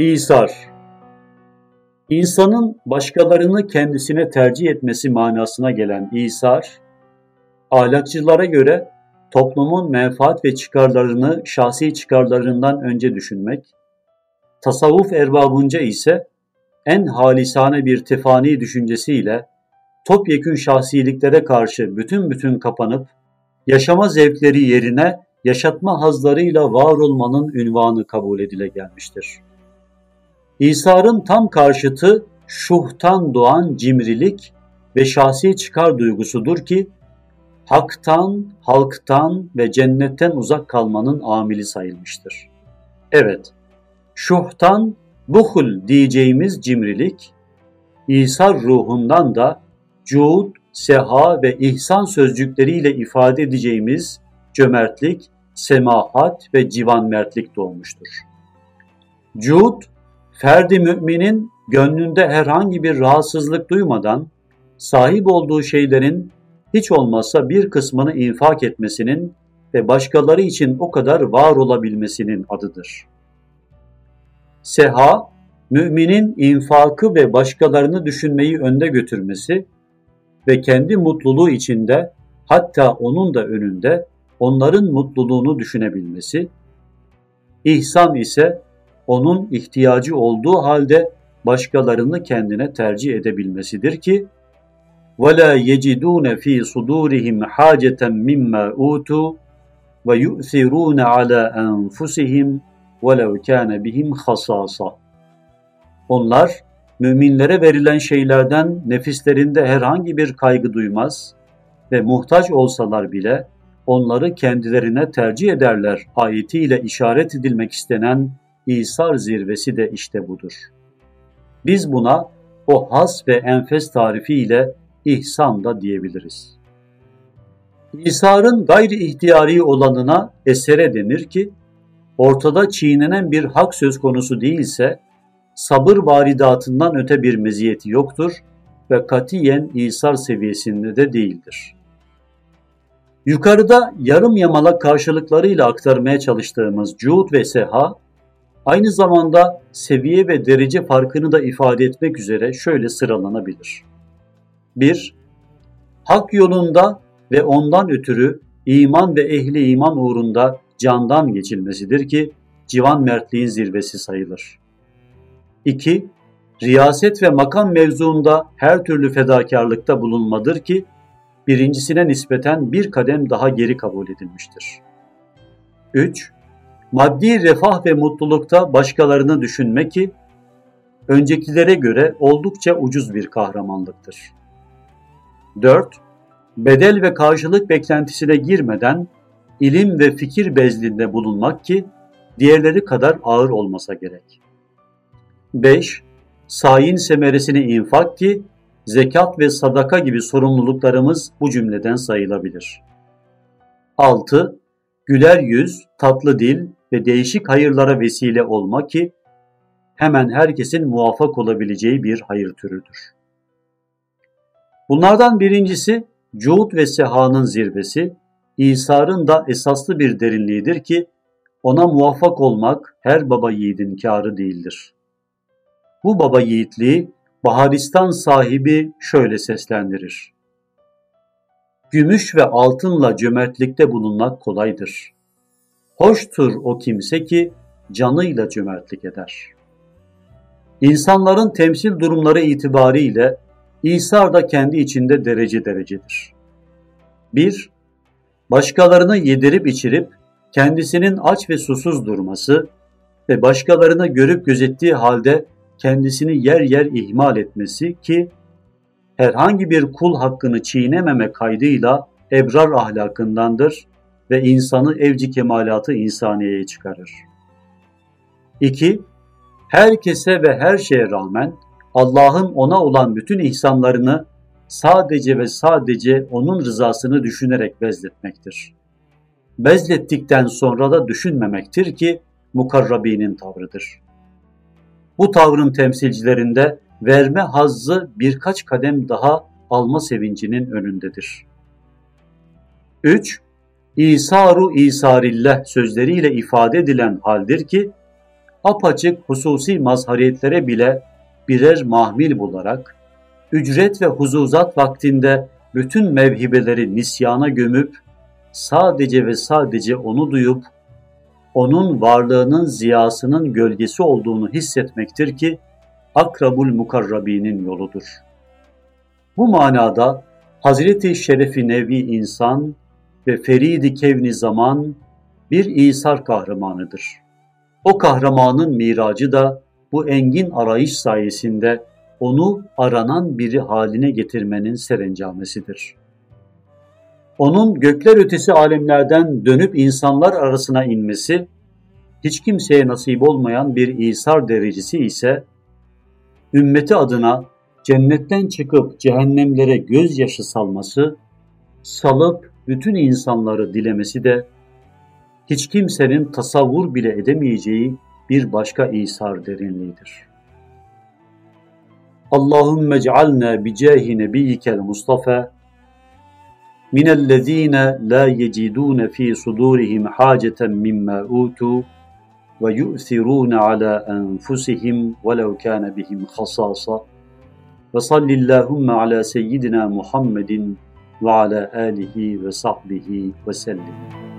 İsar İnsanın başkalarını kendisine tercih etmesi manasına gelen İsar, ahlakçılara göre toplumun menfaat ve çıkarlarını şahsi çıkarlarından önce düşünmek, tasavvuf erbabınca ise en halisane bir tefani düşüncesiyle topyekün şahsiliklere karşı bütün bütün kapanıp yaşama zevkleri yerine yaşatma hazlarıyla var olmanın ünvanı kabul edile gelmiştir. İsa'nın tam karşıtı şuhtan doğan cimrilik ve şahsi çıkar duygusudur ki haktan, halktan ve cennetten uzak kalmanın amili sayılmıştır. Evet, şuhtan buhul diyeceğimiz cimrilik, İsa ruhundan da cuud, seha ve ihsan sözcükleriyle ifade edeceğimiz cömertlik, semahat ve civan mertlik doğmuştur. Cud, ferdi müminin gönlünde herhangi bir rahatsızlık duymadan sahip olduğu şeylerin hiç olmazsa bir kısmını infak etmesinin ve başkaları için o kadar var olabilmesinin adıdır. Seha, müminin infakı ve başkalarını düşünmeyi önde götürmesi ve kendi mutluluğu içinde hatta onun da önünde onların mutluluğunu düşünebilmesi, ihsan ise onun ihtiyacı olduğu halde başkalarını kendine tercih edebilmesidir ki وَلَا يَجِدُونَ ف۪ي صُدُورِهِمْ حَاجَةً مِمَّا اُوتُوا وَيُؤْثِرُونَ عَلَى أَنْفُسِهِمْ وَلَوْ كَانَ بِهِمْ خَصَاصًا Onlar müminlere verilen şeylerden nefislerinde herhangi bir kaygı duymaz ve muhtaç olsalar bile onları kendilerine tercih ederler ayetiyle işaret edilmek istenen İsar zirvesi de işte budur. Biz buna o has ve enfes tarifiyle ihsan da diyebiliriz. İsar'ın gayri ihtiyari olanına esere denir ki, ortada çiğnenen bir hak söz konusu değilse, sabır varidatından öte bir meziyeti yoktur ve katiyen İsar seviyesinde de değildir. Yukarıda yarım yamalak karşılıklarıyla aktarmaya çalıştığımız cud ve seha, aynı zamanda seviye ve derece farkını da ifade etmek üzere şöyle sıralanabilir. 1. Hak yolunda ve ondan ötürü iman ve ehli iman uğrunda candan geçilmesidir ki civan mertliğin zirvesi sayılır. 2. Riyaset ve makam mevzuunda her türlü fedakarlıkta bulunmadır ki birincisine nispeten bir kadem daha geri kabul edilmiştir. 3. Maddi refah ve mutlulukta başkalarını düşünmek ki öncekilere göre oldukça ucuz bir kahramanlıktır. 4. Bedel ve karşılık beklentisine girmeden ilim ve fikir bezlinde bulunmak ki diğerleri kadar ağır olmasa gerek. 5. Sayin semeresini infak ki zekat ve sadaka gibi sorumluluklarımız bu cümleden sayılabilir. 6. Güler yüz, tatlı dil ve değişik hayırlara vesile olma ki hemen herkesin muvaffak olabileceği bir hayır türüdür. Bunlardan birincisi Cuhud ve Seha'nın zirvesi, İsa'nın da esaslı bir derinliğidir ki ona muvaffak olmak her baba yiğidin kârı değildir. Bu baba yiğitliği Baharistan sahibi şöyle seslendirir. Gümüş ve altınla cömertlikte bulunmak kolaydır. Hoştur o kimse ki canıyla cömertlik eder. İnsanların temsil durumları itibariyle İsar da kendi içinde derece derecedir. 1. Başkalarını yedirip içirip kendisinin aç ve susuz durması ve başkalarını görüp gözettiği halde kendisini yer yer ihmal etmesi ki herhangi bir kul hakkını çiğnememe kaydıyla ebrar ahlakındandır ve insanı evci kemalatı insaniyeye çıkarır. 2. Herkese ve her şeye rağmen Allah'ın ona olan bütün ihsanlarını sadece ve sadece onun rızasını düşünerek bezletmektir. Bezlettikten sonra da düşünmemektir ki mukarrabinin tavrıdır. Bu tavrın temsilcilerinde verme hazzı birkaç kadem daha alma sevincinin önündedir. 3. İsaru isarillah sözleriyle ifade edilen haldir ki, apaçık hususi mazhariyetlere bile birer mahmil bularak, ücret ve huzuzat vaktinde bütün mevhibeleri nisyana gömüp, sadece ve sadece onu duyup, onun varlığının ziyasının gölgesi olduğunu hissetmektir ki, akrabul mukarrabinin yoludur. Bu manada Hazreti Şerefi Nevi insan ve Feridi Kevni zaman bir İsar kahramanıdır. O kahramanın miracı da bu engin arayış sayesinde onu aranan biri haline getirmenin serencamesidir. Onun gökler ötesi alemlerden dönüp insanlar arasına inmesi, hiç kimseye nasip olmayan bir İsar derecesi ise, ümmeti adına cennetten çıkıp cehennemlere gözyaşı salması, salıp bütün insanları dilemesi de hiç kimsenin tasavvur bile edemeyeceği bir başka İsar derinliğidir. Allahümme cealna bicahi nebiyyikel Mustafa minellezine la yecidune fi sudurihim haceten mimma utu ويؤثرون على أنفسهم ولو كان بهم خصاصة. وصل اللهم على سيدنا محمد وعلى آله وصحبه وسلم.